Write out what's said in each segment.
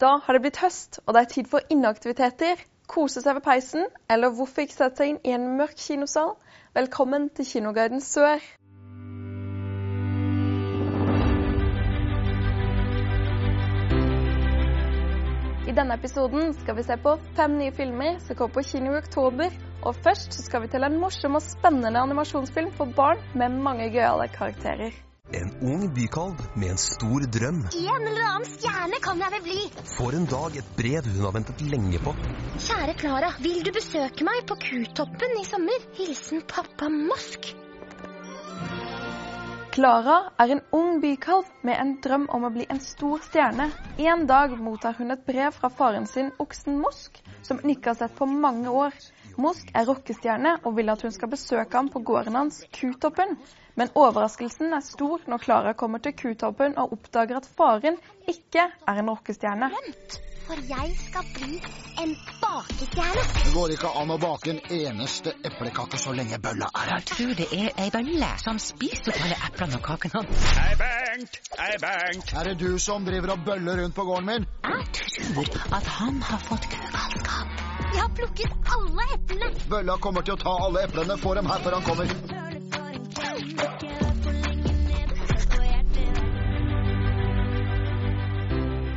Da har det blitt høst, og det er tid for inneaktiviteter. Kose seg ved peisen, eller hvorfor ikke sette seg inn i en mørk kinosal? Velkommen til Kinoguiden Sør. I denne episoden skal vi se på fem nye filmer som kommer på kino i oktober. Og først skal vi til en morsom og spennende animasjonsfilm for barn med mange gøyale karakterer. En ung bykalv med en stor drøm En eller annen stjerne kan jeg vel bli. får en dag et brev hun har ventet lenge på. Kjære Klara, vil du besøke meg på Kutoppen i sommer? Hilsen pappa Mosk. Klara er en ung bykalv med en drøm om å bli en stor stjerne. En dag mottar hun et brev fra faren sin, oksen Mosk, som hun ikke har sett på mange år. Mosk er rockestjerne og vil at hun skal besøke ham på gården hans, Kutoppen. Men overraskelsen er stor når Klara kommer til Kutoppen og oppdager at faren ikke er en rockestjerne. Vent, for jeg skal bli en bakestjerne. Det går ikke an å bake en eneste eplekake så lenge bølla er her. tror det er ei bølle som spiser opp alle eplene og kakene hans. Hei, Bengt! Hei, Bengt! Er det du som driver og bøller rundt på gården min? Jeg tror at han har fått kugalskap. Jeg har plukket alle eplene. Bølla kommer til å ta alle eplene. Få dem her før han kommer.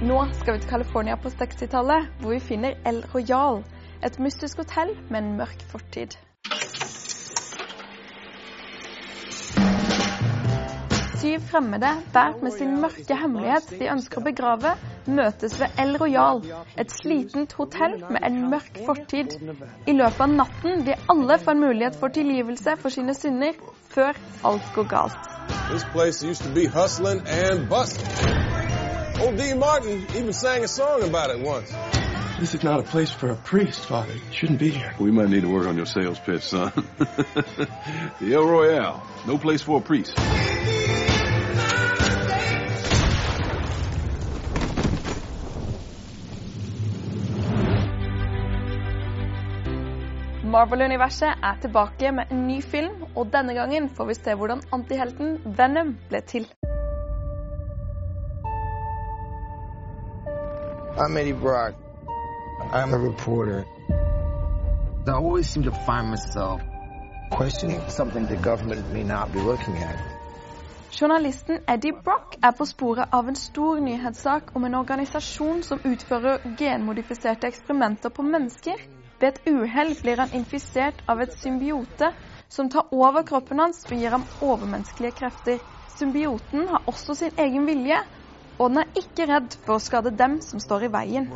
Nå skal vi til California på 60-tallet, hvor vi finner El Royal. Et mystisk hotell med en mørk fortid. Syv fremmede, hver med sin mørke hemmelighet de ønsker å begrave, møtes ved El Royal, et slitent hotell med en mørk fortid. I løpet av natten vil alle få en mulighet for tilgivelse for sine synder, før alt går galt. This place used to be hustling and bustling. Old Dean Martin even sang a song about it once. This is not a place for a priest, Father. You shouldn't be here. We might need to work on your sales pitch, son. the El Royale, no place for a priest. Marvel-universet er tilbake med en ny film, og denne gangen får vi se hvordan antihelten Venom ble til. I'm Eddie Brock. I'm a reporter. I always seem to find myself questioning something the government may not be looking at. Journalisten Eddie Brock er på sporet av en stor nyhetssak om en organisasjon som utfører genmodifiserte eksperimenter på mennesker. Ved et uhell blir han infisert av et symbiote som tar over kroppen hans og gir ham overmenneskelige krefter. Symbioten har også sin egen vilje, og den er ikke redd for å skade dem som står i veien.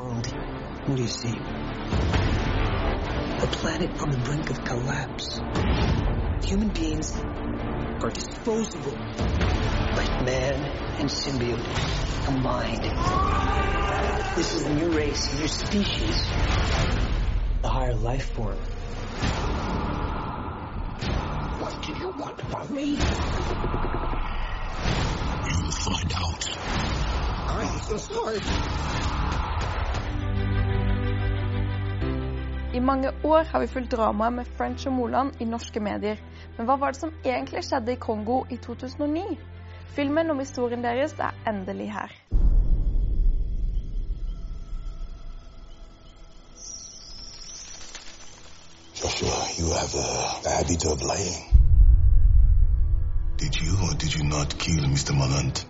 A planet on the brink of collapse. Human like a higher life form. What do you want from me? You will find out. I'm so sorry. I mange år har vi fulgt dramaet med French og Moland i norske medier. Men hva var det som egentlig skjedde i Kongo i 2009? Filmen om historien deres er endelig her. Joshua, you have a habit of lying. Did you or did you not kill Mr. Malant?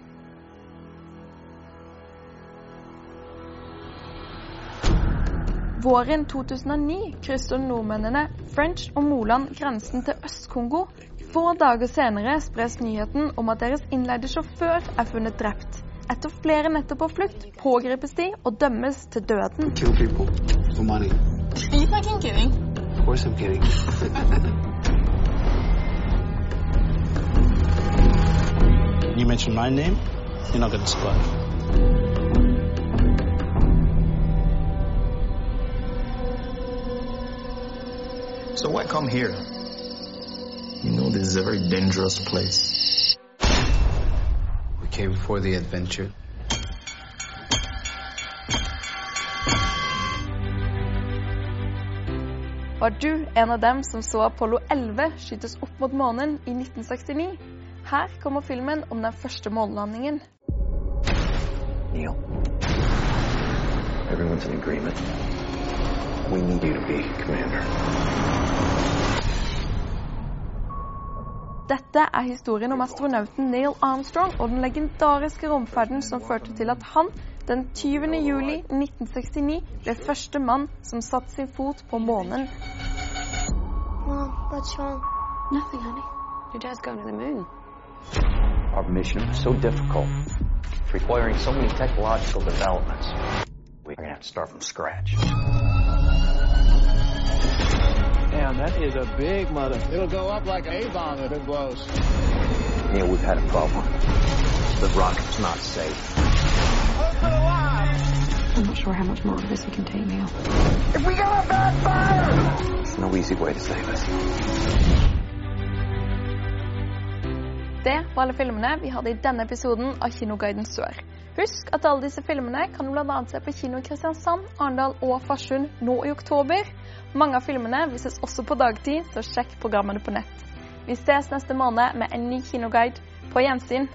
Våren 2009 krysser nordmennene French og Moland grensen til Øst-Kongo. Få dager senere spres nyheten om at deres innleide sjåfør er funnet drept. Etter flere netter på flukt pågripes de og dømmes til døden. Kill people for money. Are you fucking kidding? Of course I'm kidding. You mention my name, you're not gonna survive. So why come here? You know this is a very dangerous place. We came for the adventure. Var du en av dem som så Apollo 11 skytes opp mot månen i 1969? Her kommer filmen om den første månelandingen. Neil. everyone's in agreement. We need you to be commander. Dette er historien om astronauten Neil Armstrong og den legendariske romferden som førte til at han den 20. juli 1969 ble første mann som satte sin fot på månen. Mom, what's wrong? Nothing, honey. Your dad's going to the moon. Our mission was so difficult, requiring so many technological developments. We're gonna have to start from scratch. Damn, that is a big mother. It'll go up like an A-bomb if it blows. Neil, we've had a problem. The rocket's not safe. I'm not sure how much more of this we can take, Neil. If we got a bad fire! There's no easy way to save us. Det var alle filmene vi hadde i denne episoden av Kinoguiden Sør. Husk at alle disse filmene kan du bl.a. se på kino i Kristiansand, Arendal og Farsund nå i oktober. Mange av filmene vises også på dagtid, så sjekk programmene på nett. Vi ses neste måned med en ny kinoguide. På gjensyn.